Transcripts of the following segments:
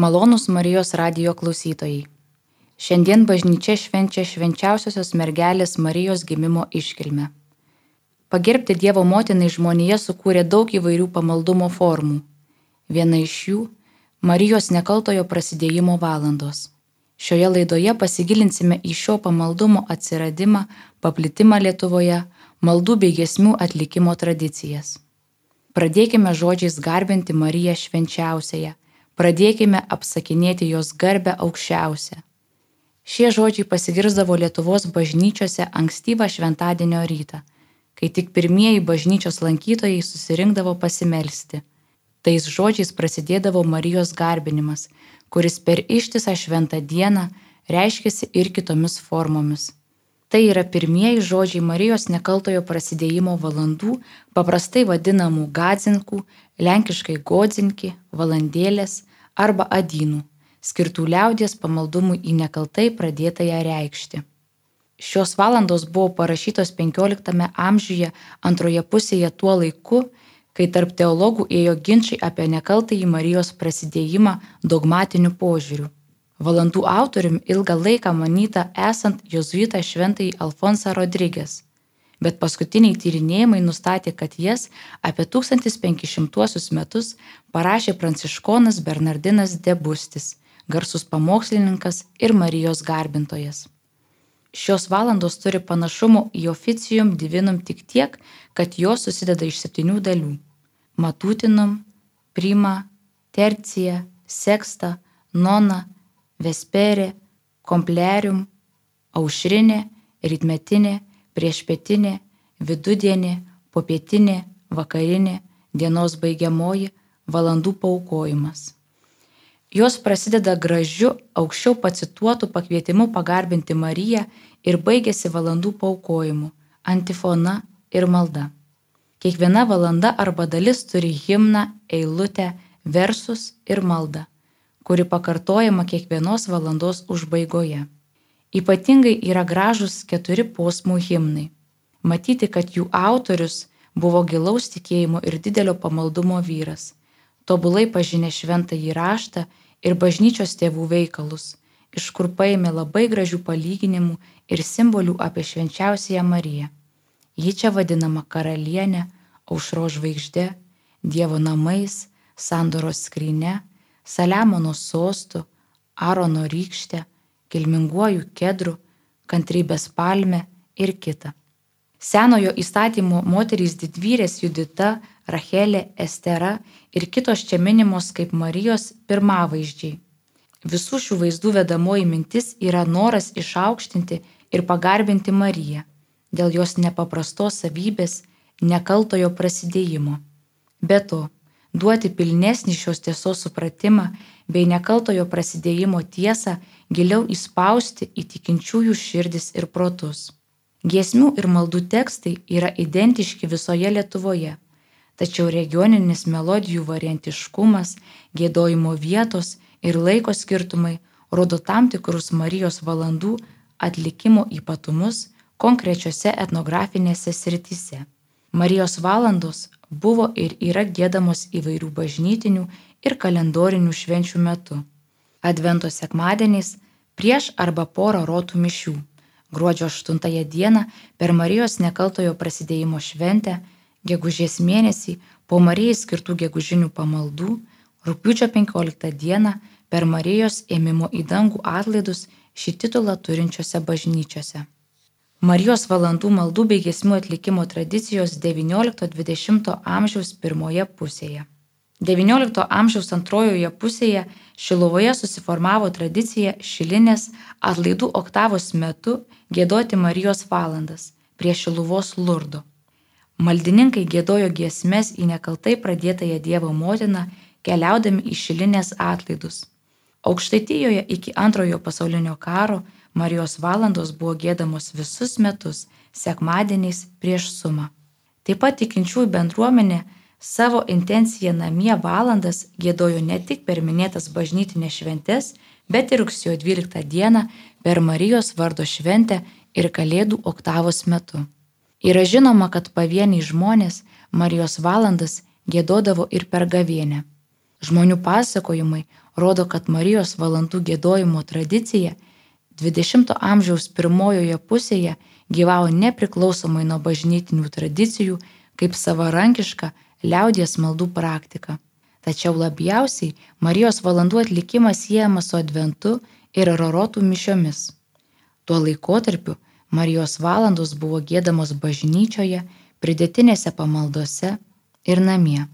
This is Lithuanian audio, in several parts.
Malonus Marijos radio klausytojai. Šiandien bažnyčia švenčia švenčiausiosios mergelės Marijos gimimo iškilmę. Pagerbti Dievo motinai žmonėje sukūrė daug įvairių pamaldumo formų. Viena iš jų - Marijos nekaltojo prasidėjimo valandos. Šioje laidoje pasigilinsime į šio pamaldumo atsiradimą, paplitimą Lietuvoje, maldų bei gesmių atlikimo tradicijas. Pradėkime žodžiais garbinti Mariją švenčiausiąją pradėkime apsakinėti jos garbę aukščiausią. Šie žodžiai pasigirsdavo Lietuvos bažnyčiose ankstyvą šventadienio rytą, kai tik pirmieji bažnyčios lankytojai susirinkdavo pasimelsti. Tais žodžiais prasidėdavo Marijos garbinimas, kuris per ištisą šventą dieną reiškėsi ir kitomis formomis. Tai yra pirmieji žodžiai Marijos nekaltojo prasidėjimo valandų, paprastai vadinamų gadzinkų, lenkiškai godzinki, valandėlės, arba adynų, skirtų liaudies pamaldumui į nekaltai pradėtąją reikšti. Šios valandos buvo parašytos XV amžiuje antroje pusėje tuo laiku, kai tarp teologų ėjo ginčiai apie nekaltąjį Marijos prasidėjimą dogmatiniu požiūriu. Valandų autoriumi ilgą laiką manyta esant jozuitą šventąjį Alfonsą Rodrygės bet paskutiniai tyrinėjimai nustatė, kad jas apie 1500 metus parašė pranciškonas Bernardinas Debustis, garsus pamokslininkas ir Marijos garbintojas. Šios valandos turi panašumų į oficijum divinum tik tiek, kad jos susideda iš septynių dalių - matutinum, prima, tercija, seksta, nona, vesperė, komplerium, aušrinė, rytmetinė, priešpietinė, vidudienė, popietinė, vakarinė, dienos baigiamoji, valandų paukojimas. Jos prasideda gražiu, aukščiau pacituotų pakvietimu pagarbinti Mariją ir baigėsi valandų paukojimu, antifona ir malda. Kiekviena valanda arba dalis turi himną, eilutę, versus ir maldą, kuri pakartojama kiekvienos valandos užbaigoje. Ypatingai yra gražus keturi posmų himnai. Matyti, kad jų autorius buvo gilaus tikėjimo ir didelio pamaldumo vyras, tobulai pažinė šventą įraštą ir bažnyčios tėvų veikalus, iš kur paėmė labai gražių palyginimų ir simbolių apie švenčiausiąją Mariją. Ji čia vadinama karalienė, aušro žvaigždė, Dievo namais, sandoros skryne, Saliamono sostu, Arono rykšte, kilminguoju kedru, kantrybės palme ir kita. Senojo įstatymo moterys didvyrės Judita, Rachelė, Estera ir kitos čia minimos kaip Marijos pirmavaizdžiai. Visų šių vaizdų vedamoji mintis yra noras išaukštinti ir pagarbinti Mariją dėl jos nepaprastos savybės, nekaltojo prasidėjimo. Be to, duoti pilnesnį šios tiesos supratimą bei nekaltojo prasidėjimo tiesą giliau įspausti į tikinčiųjų širdis ir protus. Giesmių ir maldų tekstai yra identiški visoje Lietuvoje, tačiau regioninis melodijų variantiškumas, gėdojimo vietos ir laiko skirtumai rodo tam tikrus Marijos valandų atlikimo ypatumus konkrečiose etnografinėse srityse. Marijos valandos buvo ir yra gėdamos įvairių bažnytinių ir kalendorinių švenčių metu Advento sekmadieniais prieš arba porą rotų mišių. Gruodžio 8 dieną per Marijos nekaltojo prasidėjimo šventę, gegužės mėnesį po Marijai skirtų gegužinių pamaldų, rūpiučio 15 dieną per Marijos ėmimo į dangų atlaidus šį titulą turinčiose bažnyčiose. Marijos valandų maldų bei gesmių atlikimo tradicijos XIX-XX amžiaus pirmoje pusėje. XIX amžiaus antrojoje pusėje Šiluvoje susiformavo tradicija šilinės atlaidų oktavos metu gėdoti Marijos valandas prie Šiluvos lurdo. Maldininkai gėdojo giesmes į nekaltai pradėtąją Dievo motiną, keliaudami į šilinės atlaidus. Aukštaitijoje iki antrojo pasaulinio karo Marijos valandos buvo gėdamos visus metus, sekmadieniais prieš sumą. Taip pat tikinčiųjų bendruomenė savo intenciją namie valandas gėdojo ne tik per minėtas bažnytinės šventes, bet ir rugsėjo 12 dieną per Marijos vardo šventę ir Kalėdų oktavos metu. Yra žinoma, kad pavieniai žmonės Marijos valandas gėdodavo ir per gavienę. Žmonių pasakojimai rodo, kad Marijos valandų gėdojimo tradicija 20-ojo amžiaus pirmojoje pusėje gyvavo nepriklausomai nuo bažnytinių tradicijų kaip savarankiška liaudies maldų praktika. Tačiau labiausiai Marijos valandų atlikimas siejamas su adventu ir rorotų mišiomis. Tuo laikotarpiu Marijos valandos buvo gėdamos bažnyčioje, pridėtinėse pamaldose ir namie.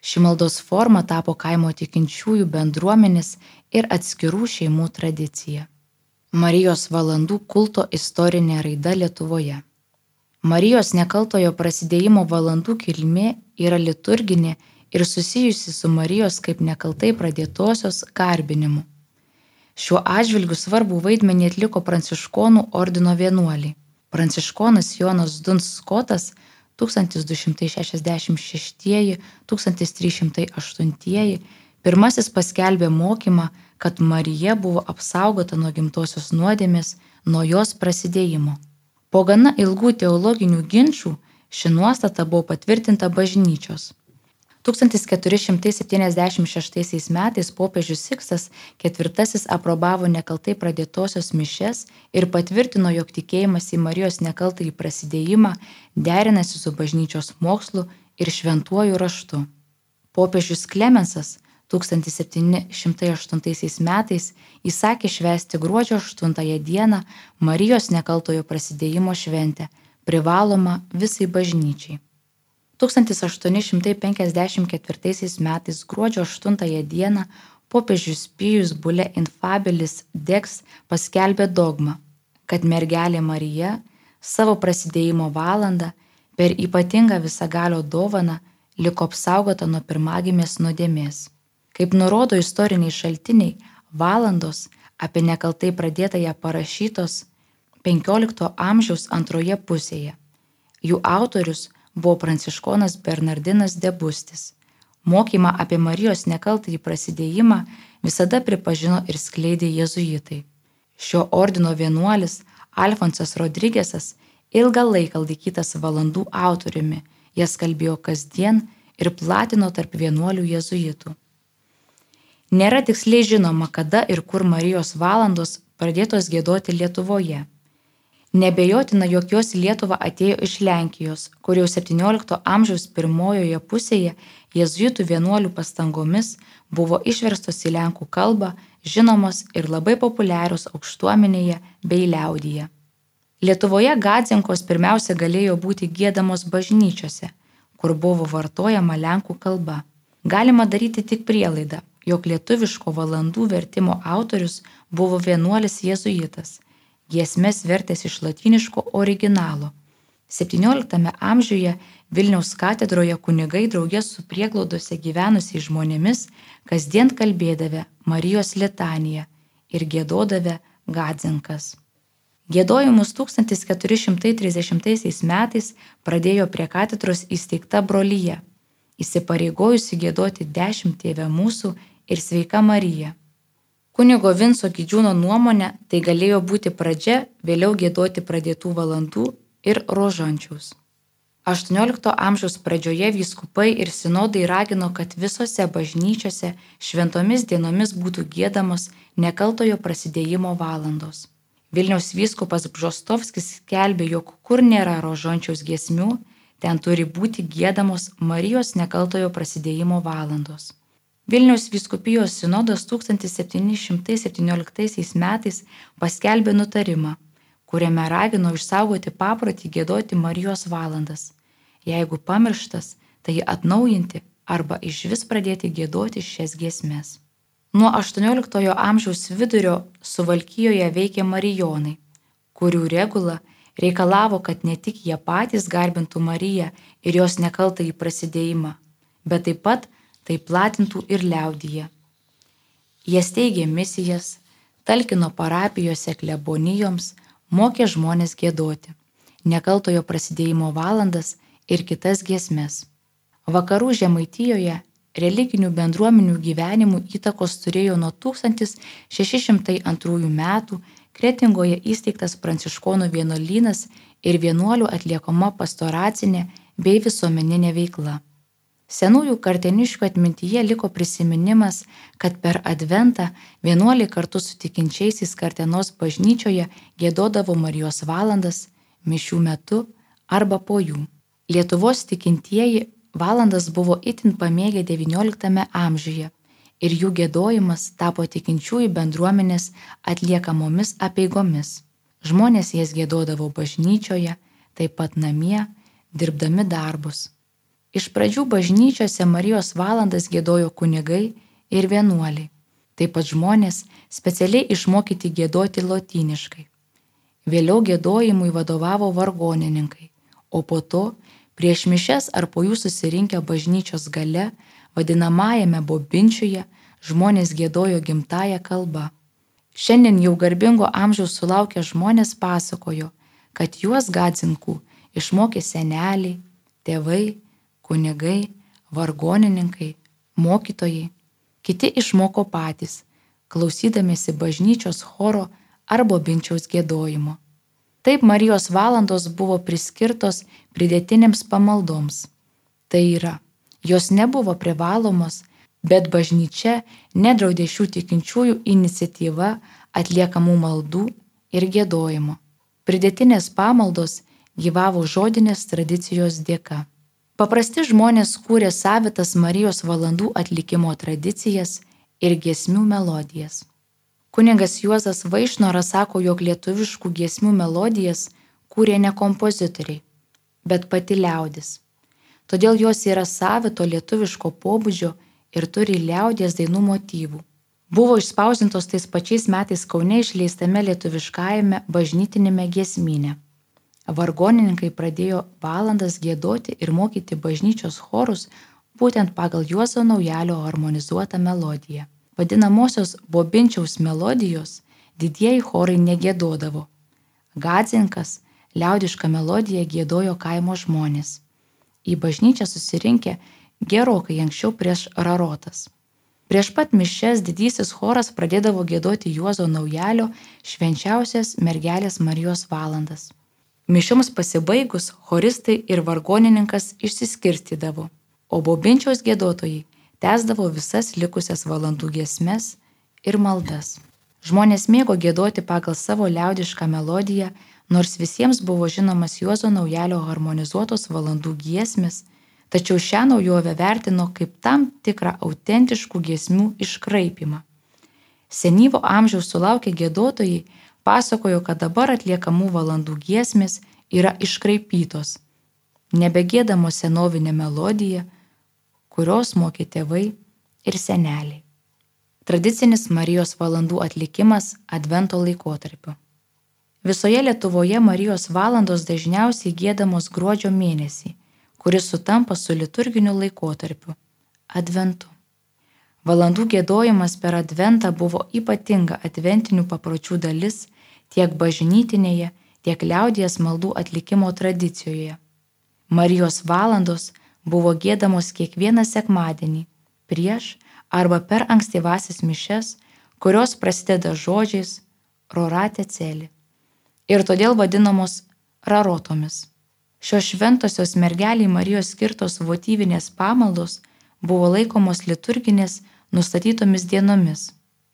Ši maldos forma tapo kaimo tikinčiųjų bendruomenės ir atskirų šeimų tradicija. Marijos valandų kulto istorinė raida Lietuvoje. Marijos nekaltojo prasidėjimo valandų kilmė yra liturginė ir susijusi su Marijos kaip nekaltai pradėtosios garbinimu. Šiuo atžvilgiu svarbu vaidmenį atliko pranciškonų ordino vienuoliai. Pranciškonas Jonas Duns Skotas 1266-1308 pirmasis paskelbė mokymą, kad Marija buvo apsaugota nuo gimtosios nuodėmės, nuo jos prasidėjimo. Po gana ilgų teologinių ginčių ši nuostata buvo patvirtinta bažnyčios. 1476 metais popiežius Siksas IV aprobavo nekaltai pradėtosios mišes ir patvirtino, jog tikėjimas į Marijos nekaltąjį prasidėjimą derinasi su bažnyčios mokslu ir šventuoju raštu. Popiežius Klemensas 1708 metais įsakė švęsti gruodžio 8 dieną Marijos nekaltojo prasidėjimo šventę, privaloma visai bažnyčiai. 1854 metais gruodžio 8 dieną popiežius Pijus Bule Infabilis Dex paskelbė dogmą, kad mergelė Marija savo prasidėjimo valandą per ypatingą visagalio dovaną liko apsaugota nuo pirmagimės nuodėmės. Kaip nurodo istoriniai šaltiniai, valandos apie nekaltai pradėtąją parašytos XV amžiaus antroje pusėje. Jų autorius buvo pranciškonas Bernardinas Debustis. Mokymą apie Marijos nekaltąjį prasidėjimą visada pripažino ir skleidė jezuitai. Šio ordino vienuolis Alfonsas Rodrygėsas ilgą laiką laikytas valandų autoriumi, jas kalbėjo kasdien ir platino tarp vienuolių jezuitų. Nėra tiksliai žinoma, kada ir kur Marijos valandos pradėtos gėdoti Lietuvoje. Nebejotina, jog jos į Lietuvą atėjo iš Lenkijos, kur jau XVII amžiaus pirmojoje pusėje jėzuitų vienuolių pastangomis buvo išverstos į lenkų kalbą, žinomos ir labai populiarios aukštuomenėje bei liaudyje. Lietuvoje gadzinkos pirmiausia galėjo būti gėdamos bažnyčiose, kur buvo vartojama lenkų kalba. Galima daryti tik prielaidą, jog lietuviško valandų vertimo autorius buvo vienuolis jėzuitas giesmes vertęs iš latiniško originalo. XVII amžiuje Vilniaus katedroje kunigai draugės su prieglaudose gyvenusiais žmonėmis kasdien kalbėdavę Marijos litaniją ir gėdodavę gadzinkas. Gėdojimus 1430 metais pradėjo prie katedros įsteigta brolyje, įsipareigojusi gėdoti dešimt tėvę mūsų ir sveika Marija. Kunigo Vinco Gidžiūno nuomonė tai galėjo būti pradžia vėliau gėdoti pradėtų valandų ir rožančiaus. 18 amžiaus pradžioje vyskupai ir sinodai ragino, kad visose bažnyčiose šventomis dienomis būtų gėdamos nekaltojo prasidėjimo valandos. Vilniaus vyskupas Bžostovskis skelbė, jog kur nėra rožančiaus giesmių, ten turi būti gėdamos Marijos nekaltojo prasidėjimo valandos. Vilniaus viskupijos sinodas 1717 metais paskelbė nutarimą, kuriame ragino išsaugoti paprotį gėdoti Marijos valandas. Jeigu pamirštas, tai atnaujinti arba iš vis pradėti gėdoti šias giesmes. Nuo XVIII amžiaus vidurio Suvalkijoje veikė Marijonai, kurių regula reikalavo, kad ne tik jie patys garbintų Mariją ir jos nekaltą į prasidėjimą, bet taip pat tai platintų ir liaudyje. Jie steigė misijas, talkino parapijose klebonijoms, mokė žmonės gėdoti, nekaltojo prasidėjimo valandas ir kitas giesmes. Vakarų Žemaitijoje religinių bendruomenių gyvenimų įtakos turėjo nuo 1602 metų Kretingoje įsteigtas pranciškonų vienuolynas ir vienuolių atliekama pastoracinė bei visuomeninė veikla. Senųjų karteniškių atmintyje liko prisiminimas, kad per Adventą vienuoliai kartu su tikinčiaisiais kartenos bažnyčioje gėdodavo Marijos valandas, mišių metu arba po jų. Lietuvos tikintieji valandas buvo itin pamėgę XIX amžiuje ir jų gėdojimas tapo tikinčiųjų bendruomenės atliekamomis apieigomis. Žmonės jas gėdodavo bažnyčioje, taip pat namie, dirbdami darbus. Iš pradžių bažnyčiose Marijos valandas gėdojo kunigai ir vienuoliai. Taip pat žmonės specialiai išmokyti gėdoti lotyniškai. Vėliau gėdojimui vadovavo vargonininkai, o po to prieš mišes ar po jų susirinkę bažnyčios gale, vadinamajame bobinčiuje, žmonės gėdojo gimtają kalbą. Šiandien jau garbingo amžiaus sulaukę žmonės pasakojo, kad juos gadzinkų išmokė seneliai, tėvai, kunigai, vargonininkai, mokytojai, kiti išmoko patys, klausydamėsi bažnyčios choro arba binčiaus gėdojimo. Taip Marijos valandos buvo priskirtos pridėtinėms pamaldoms. Tai yra, jos nebuvo privalomos, bet bažnyčia nedraudė šių tikinčiųjų iniciatyva atliekamų maldų ir gėdojimo. Pridėtinės pamaldos gyvavo žodinės tradicijos dėka. Paprasti žmonės kūrė savitas Marijos valandų atlikimo tradicijas ir giesmių melodijas. Kuningas Juozas Vaišnoras sako, jog lietuviškų giesmių melodijas kūrė ne kompozitoriai, bet pati liaudis. Todėl jos yra savito lietuviško pobūdžio ir turi liaudies dainų motyvų. Buvo išspausintos tais pačiais metais Kaune išleistame lietuviškajame bažnytinėme giesmynė vargonininkai pradėjo valandas gėdoti ir mokyti bažnyčios chorus būtent pagal Juozo naujalio harmonizuotą melodiją. Vadinamosios bobinčiaus melodijos didieji chorai negėdodavo. Gadzinkas liaudišką melodiją gėdojo kaimo žmonės. Į bažnyčią susirinkę gerokai anksčiau prieš rarotas. Prieš pat mišes didysis choras pradėdavo gėdoti Juozo naujalio švenčiausias mergelės Marijos valandas. Mišioms pasibaigus choristai ir vargonininkas išsiskirstydavo, o bobinčiaus gėdotojai tęsdavo visas likusias valandų giesmes ir maldas. Žmonės mėgo gėdoti pagal savo liaudišką melodiją, nors visiems buvo žinomas Juozo naujalio harmonizuotos valandų giesmės, tačiau šią naujovę vertino kaip tam tikrą autentiškų giesmių iškraipimą. Senyvo amžiaus sulaukę gėdotojai pasakojo, kad dabar atliekamų valandų giesmės yra iškraipytos, nebegėdamos senovinę melodiją, kurios mokė tėvai ir seneliai. Tradicinis Marijos valandų atlikimas Advento laikotarpiu. Visoje Lietuvoje Marijos valandos dažniausiai gėdamos gruodžio mėnesį, kuris sutampa su liturginiu laikotarpiu - Adventu. Valandų gėdojimas per Adventą buvo ypatinga adventinių papročių dalis tiek bažnytinėje, tiek liaudies maldų atlikimo tradicijoje. Marijos valandos buvo gėdamos kiekvieną sekmadienį, prieš arba per ankstyvasis mišes, kurios prasideda žodžiais roratė celi ir todėl vadinamos rarotomis. Šios šventosios mergeliai Marijos skirtos votyvinės pamaldos buvo laikomos liturginės nustatytomis dienomis,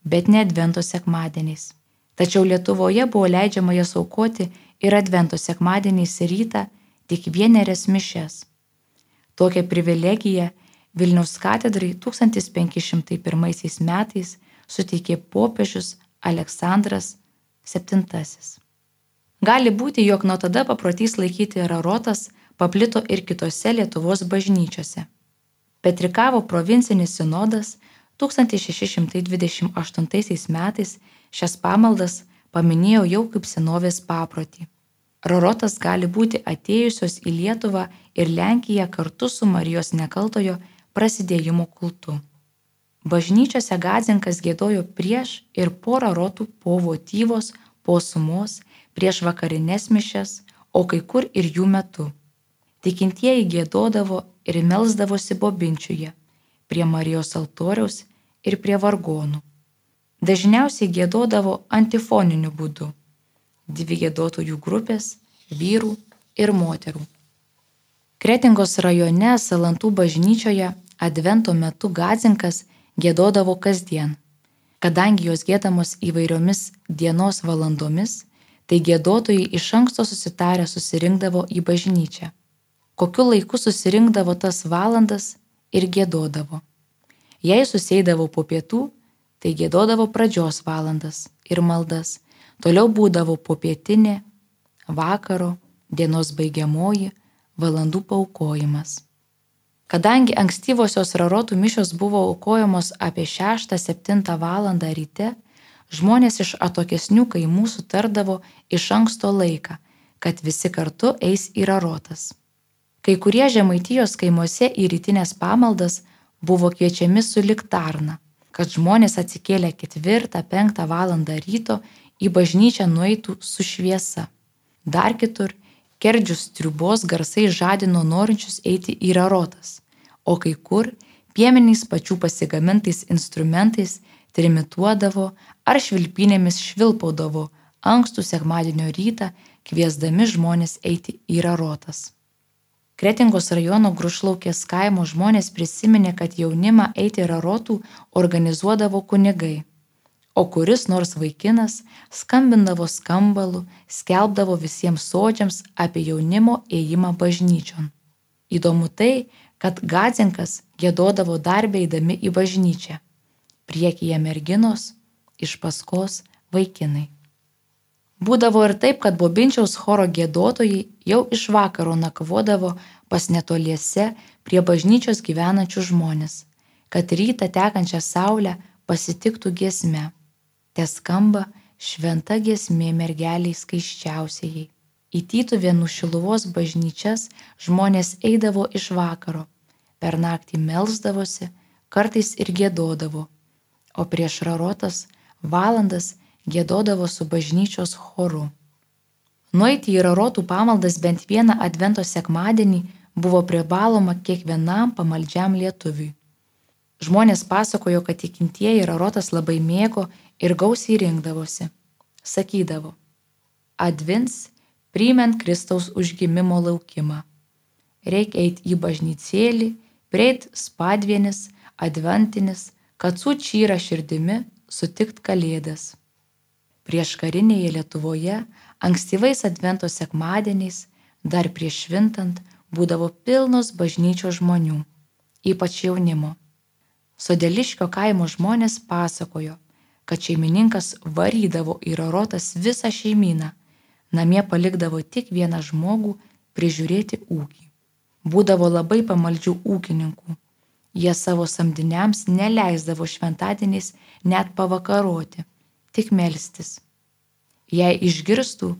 bet ne advento sekmadieniais. Tačiau Lietuvoje buvo leidžiama jas aukoti ir Advento sekmadieniais rytą tik vienerias mišes. Tokią privilegiją Vilniaus katedrai 1501 metais suteikė popiežius Aleksandras VII. Gali būti, jog nuo tada paprotys laikyti rarotas paplito ir kitose Lietuvos bažnyčiose. Petrikavo provincinis sinodas 1628 metais šias pamaldas paminėjo jau kaip senovės paprotį. Rorotas gali būti atėjusios į Lietuvą ir Lenkiją kartu su Marijos nekaltojo prasidėjimo kultu. Bažnyčiose Gadzinkas gėdojo prieš ir po rarotų po votyvos, po sumos, prieš vakarinės mišes, o kai kur ir jų metu. Tikintieji gėdodavo ir melsdavosi bobinčiuje, prie Marijos altoriaus ir prie vargonų dažniausiai gėdodavo antifoniniu būdu. Dvi gėdotojų grupės - vyrų ir moterų. Kretingos rajone Salantų bažnyčioje Advento metu Gazinkas gėdodavo kasdien. Kadangi jos gėdamos įvairiomis dienos valandomis, tai gėdotojai iš anksto susitarę susirinkdavo į bažnyčią. Kokiu laiku susirinkdavo tas valandas ir gėdodavo. Jei susėdavo po pietų, tai gėdodavo pradžios valandas ir maldas, toliau būdavo popietinė, vakaro, dienos baigiamoji, valandų paukojimas. Kadangi ankstyvosios rarotų mišios buvo aukojamos apie 6-7 val. ryte, žmonės iš atokesnių kaimų sutardavo iš anksto laiką, kad visi kartu eis į rarotas. Kai kurie žemaitijos kaimuose į rytinės pamaldas buvo kviečiami su liktarna, kad žmonės atsikėlę 4-5 val. ryto į bažnyčią nueitų su šviesa. Dar kitur kerdžius triubos garsai žadino norinčius eiti į rarotas, o kai kur piemeniais pačių pasigamintais instrumentais trimituodavo ar švilpynėmis švilpaudavo ankstų sekmadienio rytą, kviesdami žmonės eiti į rarotas. Kretingos rajono Grušlaukės kaimo žmonės prisiminė, kad jaunimą eiti rarotų organizuodavo kunigai o kuris nors vaikinas skambindavo skambalu, skelbdavo visiems sodžiams apie jaunimo ėjimą bažnyčion. Įdomu tai, kad Gadzinkas gėdodavo darbę eidami į bažnyčią. Priekyje merginos, iš paskos vaikinai. Būdavo ir taip, kad Bobinčiaus choro gėdotojai jau iš vakaro nakvodavo pas netoliese prie bažnyčios gyvenančių žmonės, kad rytą tekančią saulę pasitiktų giesme. Te skamba šventa giesmė mergeliai skaiščiausiai. Į Tytuvėnų šiluvos bažnyčias žmonės eidavo iš vakaro, per naktį melzdavosi, kartais ir gėdodavo, o prieš rarotas valandas gėdodavo su bažnyčios choru. Nueiti į rarotų pamaldas bent vieną advento sekmadienį buvo privaloma kiekvienam pamaldžiam lietuviui. Žmonės pasakojo, kad tikintieji rarotas labai mėgo ir gausiai rinkdavosi. Sakydavo, advins priimant Kristaus užgimimo laukimą. Reikia eiti į bažnycėlį, prieit spadvienis, adventinis, kad su čyra širdimi sutikt kalėdas. Prieš karinėje Lietuvoje ankstyvais advento sekmadieniais, dar prieš švintant, būdavo pilnos bažnyčios žmonių, ypač jaunimo. Sodeliškio kaimo žmonės pasakojo, kad šeimininkas varydavo į rarotas visą šeimyną, namie palikdavo tik vieną žmogų prižiūrėti ūkį. Būdavo labai pamaldžių ūkininkų. Jie savo samdiniams neleisdavo šventadieniais net pavakaroti, tik melstis. Jei išgirstų,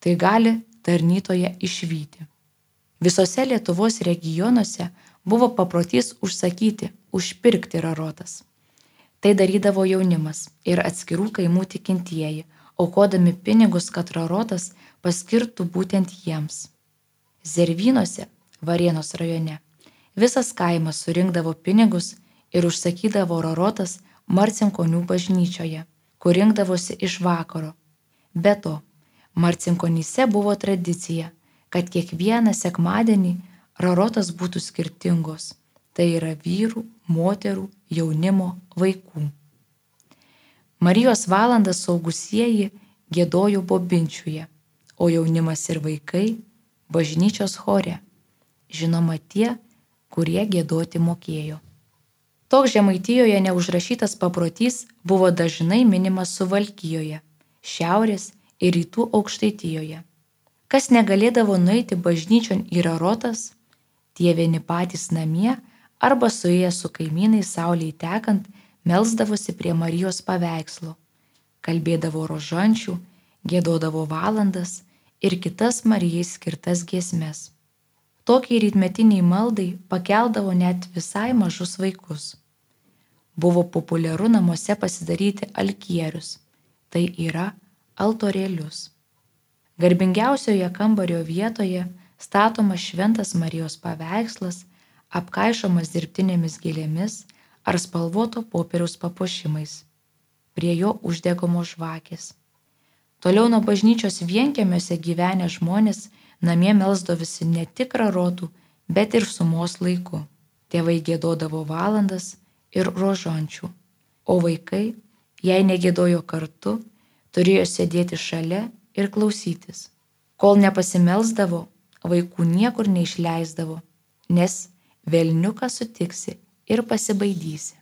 tai gali tarnytoje išvykti. Visose Lietuvos regionuose buvo paprotys užsakyti, užpirkti rarotas. Tai darydavo jaunimas ir atskirų kaimų tikintieji, aukodami pinigus, kad rarotas paskirtų būtent jiems. Zervynuose, Varienos rajone, visas kaimas surinkdavo pinigus ir užsakydavo rarotas Marcinkonių bažnyčioje, kur rinkdavosi iš vakaro. Be to, Marcinkonyse buvo tradicija, kad kiekvieną sekmadienį rarotas būtų skirtingos tai yra vyrų, moterų, jaunimo, vaikų. Marijos valandą saugusieji gėdojo bobinčiuje, o jaunimas ir vaikai bažnyčios chore, žinoma tie, kurie gėdoti mokėjo. Toks žemaitijoje neužrašytas paprotys buvo dažnai minimas Suvalkijoje, Šiaurės ir Rytų aukštaitijoje. Kas negalėdavo nueiti bažnyčion į rarotas, tie vieni patys namie arba suėję su kaimynais saulei tekant melsdavosi prie Marijos paveikslo, kalbėdavo rožančių, gėdodavo valandas ir kitas Marijai skirtas giesmes. Tokiai rytmetiniai maldai pakeldavo net visai mažus vaikus. Buvo populiaru namuose pasidaryti alkierius, tai yra altorėlius. Garbingiausioje kambario vietoje statomas šventas Marijos paveikslas apkaišomas dirbtinėmis gėlėmis ar spalvoto popieriaus papuošimais. Prie jo uždegamos žvakės. Toliau nuo bažnyčios vienkėmiuose gyvenę žmonės namie melsdavosi ne tik rarotų, bet ir sumos laiku. Tėvai gėdodavo valandas ir rožančių, o vaikai, jei negėdojo kartu, turėjo sėdėti šalia ir klausytis. Kol nepasimelsdavo, vaikų niekur neišleisdavo, nes velniuką sutiksi ir pasibaidysi.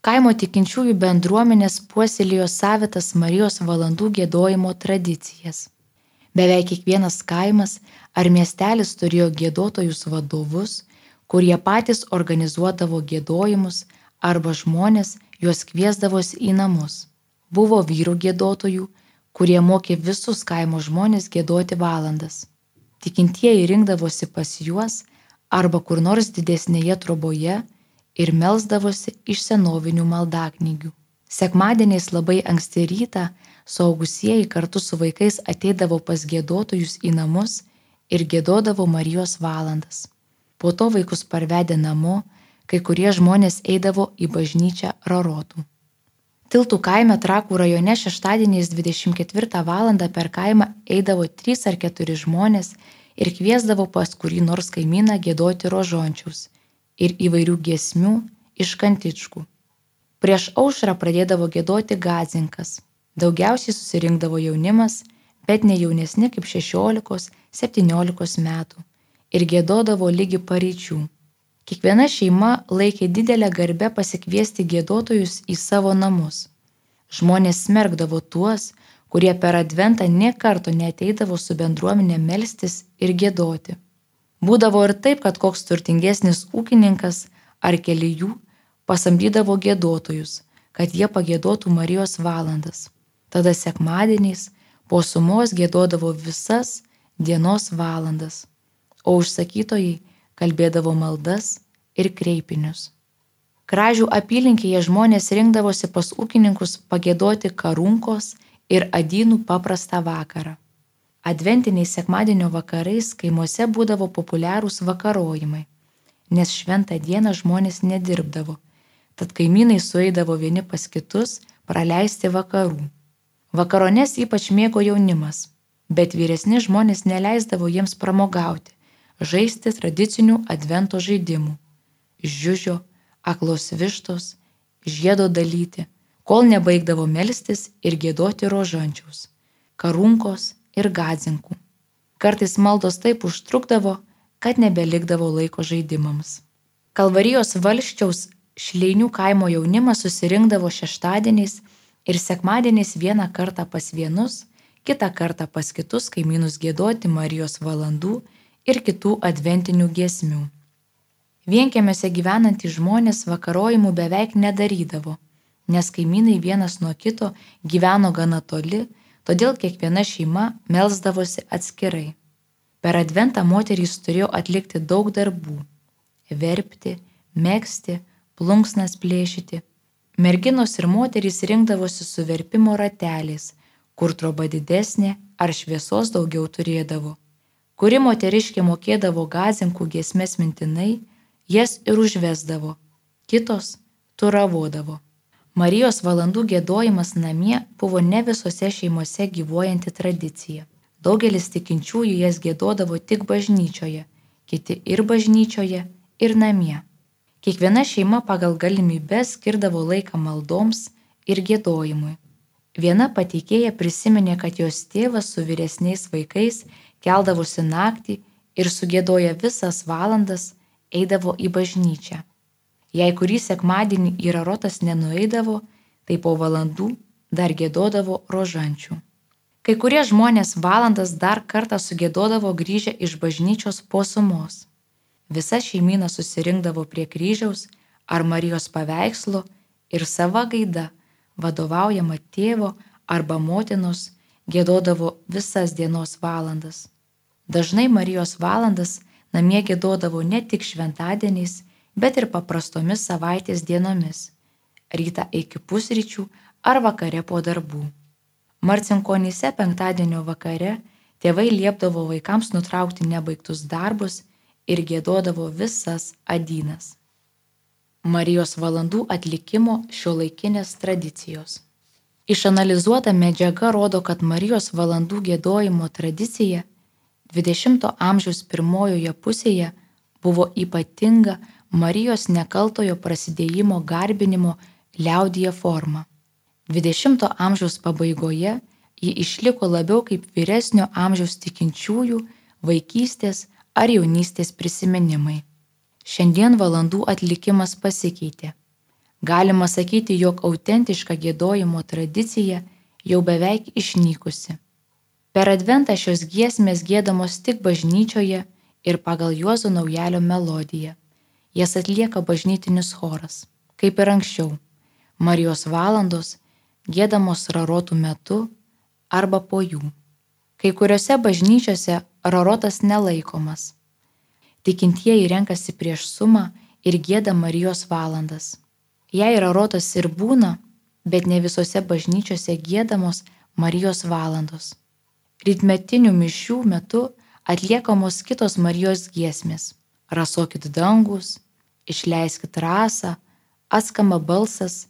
Kaimo tikinčiųjų bendruomenės puoselėjo savitas Marijos valandų gėdojimo tradicijas. Beveik kiekvienas kaimas ar miestelis turėjo gėdotojus vadovus, kurie patys organizuodavo gėdojimus arba žmonės juos kviesdavosi į namus. Buvo vyrų gėdotojų, kurie mokė visus kaimo žmonės gėdoti valandas. Tikintieji rinkdavosi pas juos arba kur nors didesnėje troboje ir melsdavosi iš senovinių maldaknygių. Sekmadieniais labai anksti rytą suaugusieji kartu su vaikais ateidavo pas gėdotojus į namus ir gėdodavo Marijos valandas. Po to vaikus parvedė namo, kai kurie žmonės eidavo į bažnyčią rarotų. Tiltų kaime Trakų rajone šeštadieniais 24 val. per kaimą eidavo 3 ar 4 žmonės ir kviesdavo pas kurį nors kaimyną gėdoti rožončiaus ir įvairių giesmių iš kantičkų. Prieš aušrą pradėdavo gėdoti gazinkas. Daugiausiai susirinkdavo jaunimas, bet ne jaunesni kaip 16-17 metų ir gėdodavo lygi pareičių. Kiekviena šeima laikė didelę garbę pasikviesti gėdotojus į savo namus. Žmonės smergdavo tuos, kurie per adventą nie karto neteidavo su bendruomenė melstis ir gėdoti. Būdavo ir taip, kad koks turtingesnis ūkininkas ar keli jų pasamdydavo gėdotojus, kad jie pagėdotų Marijos valandas. Tada sekmadieniais po sumos gėdodavo visas dienos valandas, o užsakytojai kalbėdavo maldas ir kreipinius. Kražių apylinkėje žmonės rinkdavosi pas ūkininkus pagėdoti karunkos ir adynų paprastą vakarą. Adventiniais sekmadienio vakarais kaimuose būdavo populiarūs vakarojimai, nes šventą dieną žmonės nedirbdavo, tad kaimynai sueidavo vieni pas kitus praleisti vakarų. Vakaronės ypač mėgo jaunimas, bet vyresni žmonės neleisdavo jiems pramogauti, žaisti tradicinių advento žaidimų - žiūžio, aklos vištos, žiedo dalyti, kol nebaigdavo melstis ir gėdoti rožančiaus, karunkos, ir gadzinkų. Kartais maldos taip užtrukdavo, kad nebelikdavo laiko žaidimams. Kalvarijos valščiaus šleinių kaimo jaunimas susirinkdavo šeštadieniais ir sekmadieniais vieną kartą pas vienus, kitą kartą pas kitus kaimynus gėdoti Marijos valandų ir kitų adventinių giesmių. Vienkėmiuose gyvenantys žmonės vakarojimų beveik nedarydavo, nes kaimynai vienas nuo kito gyveno gana toli todėl kiekviena šeima melsdavosi atskirai. Per adventą moterys turėjo atlikti daug darbų - verpti, mėgsti, plunksnas plėšyti. Merginos ir moterys rinkdavosi su verpimo rateliais, kur troba didesnė ar šviesos daugiau turėdavo. Kuri moteriškė mokėdavo gazinkų giesmės mintinai, jas ir užvesdavo, kitos turavodavo. Marijos valandų gėdojimas namie buvo ne visose šeimose gyvuojanti tradicija. Daugelis tikinčiųjų jas gėdodavo tik bažnyčioje, kiti ir bažnyčioje, ir namie. Kiekviena šeima pagal galimybę skirdavo laiką maldoms ir gėdojimui. Viena pateikėja prisiminė, kad jos tėvas su vyresniais vaikais keldavosi naktį ir sugėdoja visas valandas eidavo į bažnyčią. Jei kurį sekmadienį į rarotas nenueidavo, tai po valandų dar gėdodavo rožančių. Kai kurie žmonės valandas dar kartą sugėdodavo grįžę iš bažnyčios po sumos. Visa šeimyna susirinkdavo prie kryžiaus ar Marijos paveikslo ir sava gaida, vadovaujama tėvo arba motinos, gėdodavo visas dienos valandas. Dažnai Marijos valandas namie gėdodavo ne tik šventadieniais, bet ir paprastomis savaitės dienomis - rytą iki pusryčių ar vakare po darbų. Marcinkonyse penktadienio vakare tėvai liepdavo vaikams nutraukti nebaigtus darbus ir gėdodavo visas adynas. Marijos valandų atlikimo šio laikinės tradicijos. Išanalizuota medžiaga rodo, kad Marijos valandų gėdojimo tradicija 20-ojo amžiaus pirmojoje pusėje buvo ypatinga Marijos nekaltojo prasidėjimo garbinimo liaudyje forma. 20 amžiaus pabaigoje ji išliko labiau kaip vyresnio amžiaus tikinčiųjų vaikystės ar jaunystės prisiminimai. Šiandien valandų atlikimas pasikeitė. Galima sakyti, jog autentiška gėdojimo tradicija jau beveik išnykusi. Per adventą šios giesmės gėdamos tik bažnyčioje ir pagal Juozo naujalio melodiją. Jas atlieka bažnytinis choras, kaip ir anksčiau. Marijos valandos gėdamos rarotų metu arba po jų. Kai kuriuose bažnyčiose rarotas nelaikomas. Tikintieji renkasi prieš sumą ir gėda Marijos valandas. Jei rarotas ir būna, bet ne visose bažnyčiose gėdamos Marijos valandos. Rytmetinių mišių metu atliekamos kitos Marijos giesmės. Rasokit dangus, išleiskit rasą, atskamba balsas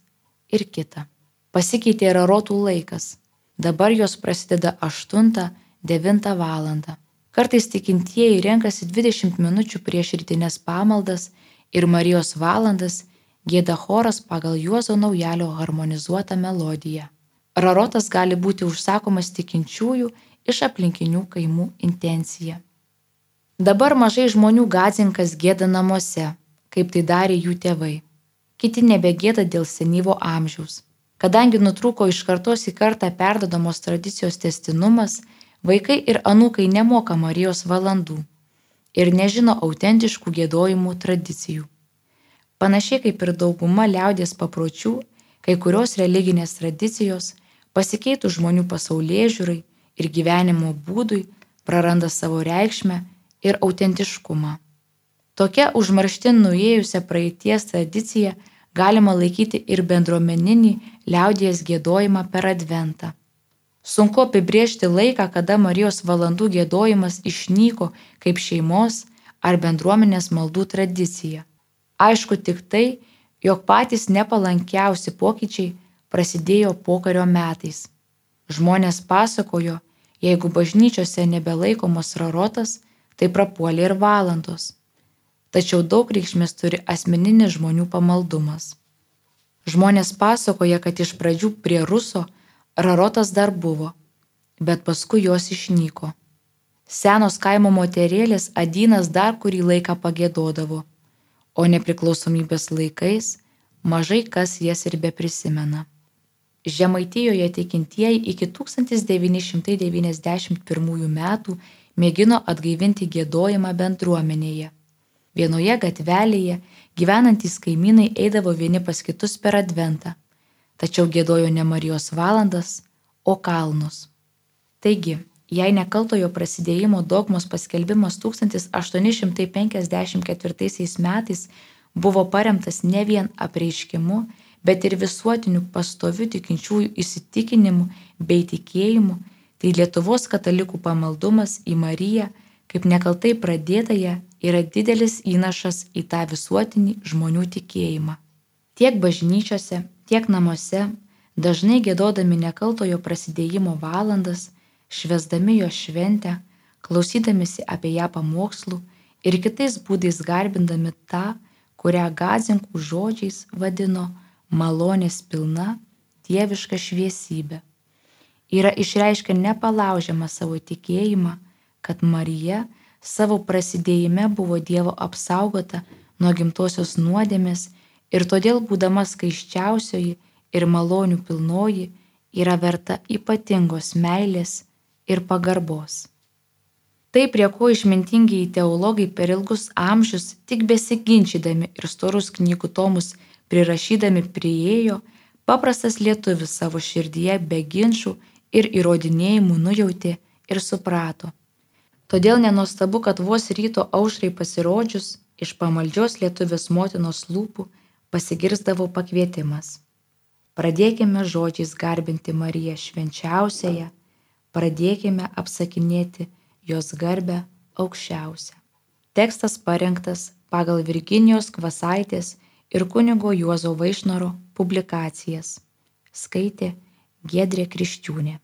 ir kita. Pasikeitė rarotų laikas. Dabar jos prasideda 8-9 val. Kartais tikintieji renkasi 20 minučių prieš rytinės pamaldas ir Marijos valandas gėda choras pagal Juozo naujalio harmonizuotą melodiją. Rarotas gali būti užsakomas tikinčiųjų iš aplinkinių kaimų intencija. Dabar mažai žmonių gadzinkas gėda namuose, kaip tai darė jų tėvai. Kiti nebegėda dėl senyvo amžiaus. Kadangi nutrūko iš kartos į kartą perdodamos tradicijos testinumas, vaikai ir anūkai nemoka Marijos valandų ir nežino autentiškų gėdojimų tradicijų. Panašiai kaip ir dauguma liaudės papročių, kai kurios religinės tradicijos pasikeitų žmonių pasaulyje žiūrai ir gyvenimo būdui praranda savo reikšmę ir autentiškumą. Tokia užmarštin nuėjusią praeities tradiciją galima laikyti ir bendruomeninį liaudies gėdojimą per adventą. Sunku apibriežti laiką, kada Marijos valandų gėdojimas išnyko kaip šeimos ar bendruomenės maldų tradicija. Aišku tik tai, jog patys nepalankiausi pokyčiai prasidėjo pokario metais. Žmonės pasakojo, jeigu bažnyčiose nebelaikomos rarotas, tai prapuolė ir valandos. Tačiau daug reikšmės turi asmeninis žmonių pamaldumas. Žmonės pasakoja, kad iš pradžių prie ruso rarotas dar buvo, bet paskui jos išnyko. Senos kaimo moterėlės Adinas dar kurį laiką pagėdodavo, o nepriklausomybės laikais mažai kas jas ir be prisimena. Žemaitijoje tikintieji iki 1991 metų mėgino atgaivinti gėdojimą bendruomenėje. Vienoje gatvelėje gyvenantys kaimynai eidavo vieni pas kitus per adventą, tačiau gėdojo ne Marijos valandas, o kalnus. Taigi, jei nekaltojo prasidėjimo dogmos paskelbimas 1854 metais buvo paremtas ne vien apreiškimu, bet ir visuotiniu pastoviu tikinčiųjų įsitikinimu bei tikėjimu, tai Lietuvos katalikų pamaldumas į Mariją kaip nekaltai pradėtąją yra didelis įnašas į tą visuotinį žmonių tikėjimą. Tiek bažnyčiose, tiek namuose, dažnai gėdodami nekaltojo prasidėjimo valandas, švesdami jo šventę, klausydamisi apie ją pamokslų ir kitais būdais garbindami tą, kurią gazinkų žodžiais vadino malonės pilna, dieviška šviesybė. Yra išreiškę nepalaužiamą savo tikėjimą, kad Marija savo prasidėjime buvo Dievo apsaugota nuo gimtosios nuodėmės ir todėl būdama skaiščiausioji ir malonių pilnoji yra verta ypatingos meilės ir pagarbos. Tai, prie ko išmintingiai teologai per ilgus amžius tik besiginčydami ir storus knygų tomus prirašydami prieėjo, paprastas lietuvis savo širdyje be ginčių ir įrodinėjimų nujautė ir suprato. Todėl nenostabu, kad vos ryto aušrai pasirodžius iš pamaldžios lietuvės motinos lūpų pasigirzdavo pakvietimas. Pradėkime žodžiais garbinti Mariją švenčiausiąją, pradėkime apsakinėti jos garbę aukščiausią. Tekstas parengtas pagal Virginijos Kvasaitės ir kunigo Juozo Vaišnoro publikacijas. Skaitė Gedrė Kriščiūnė.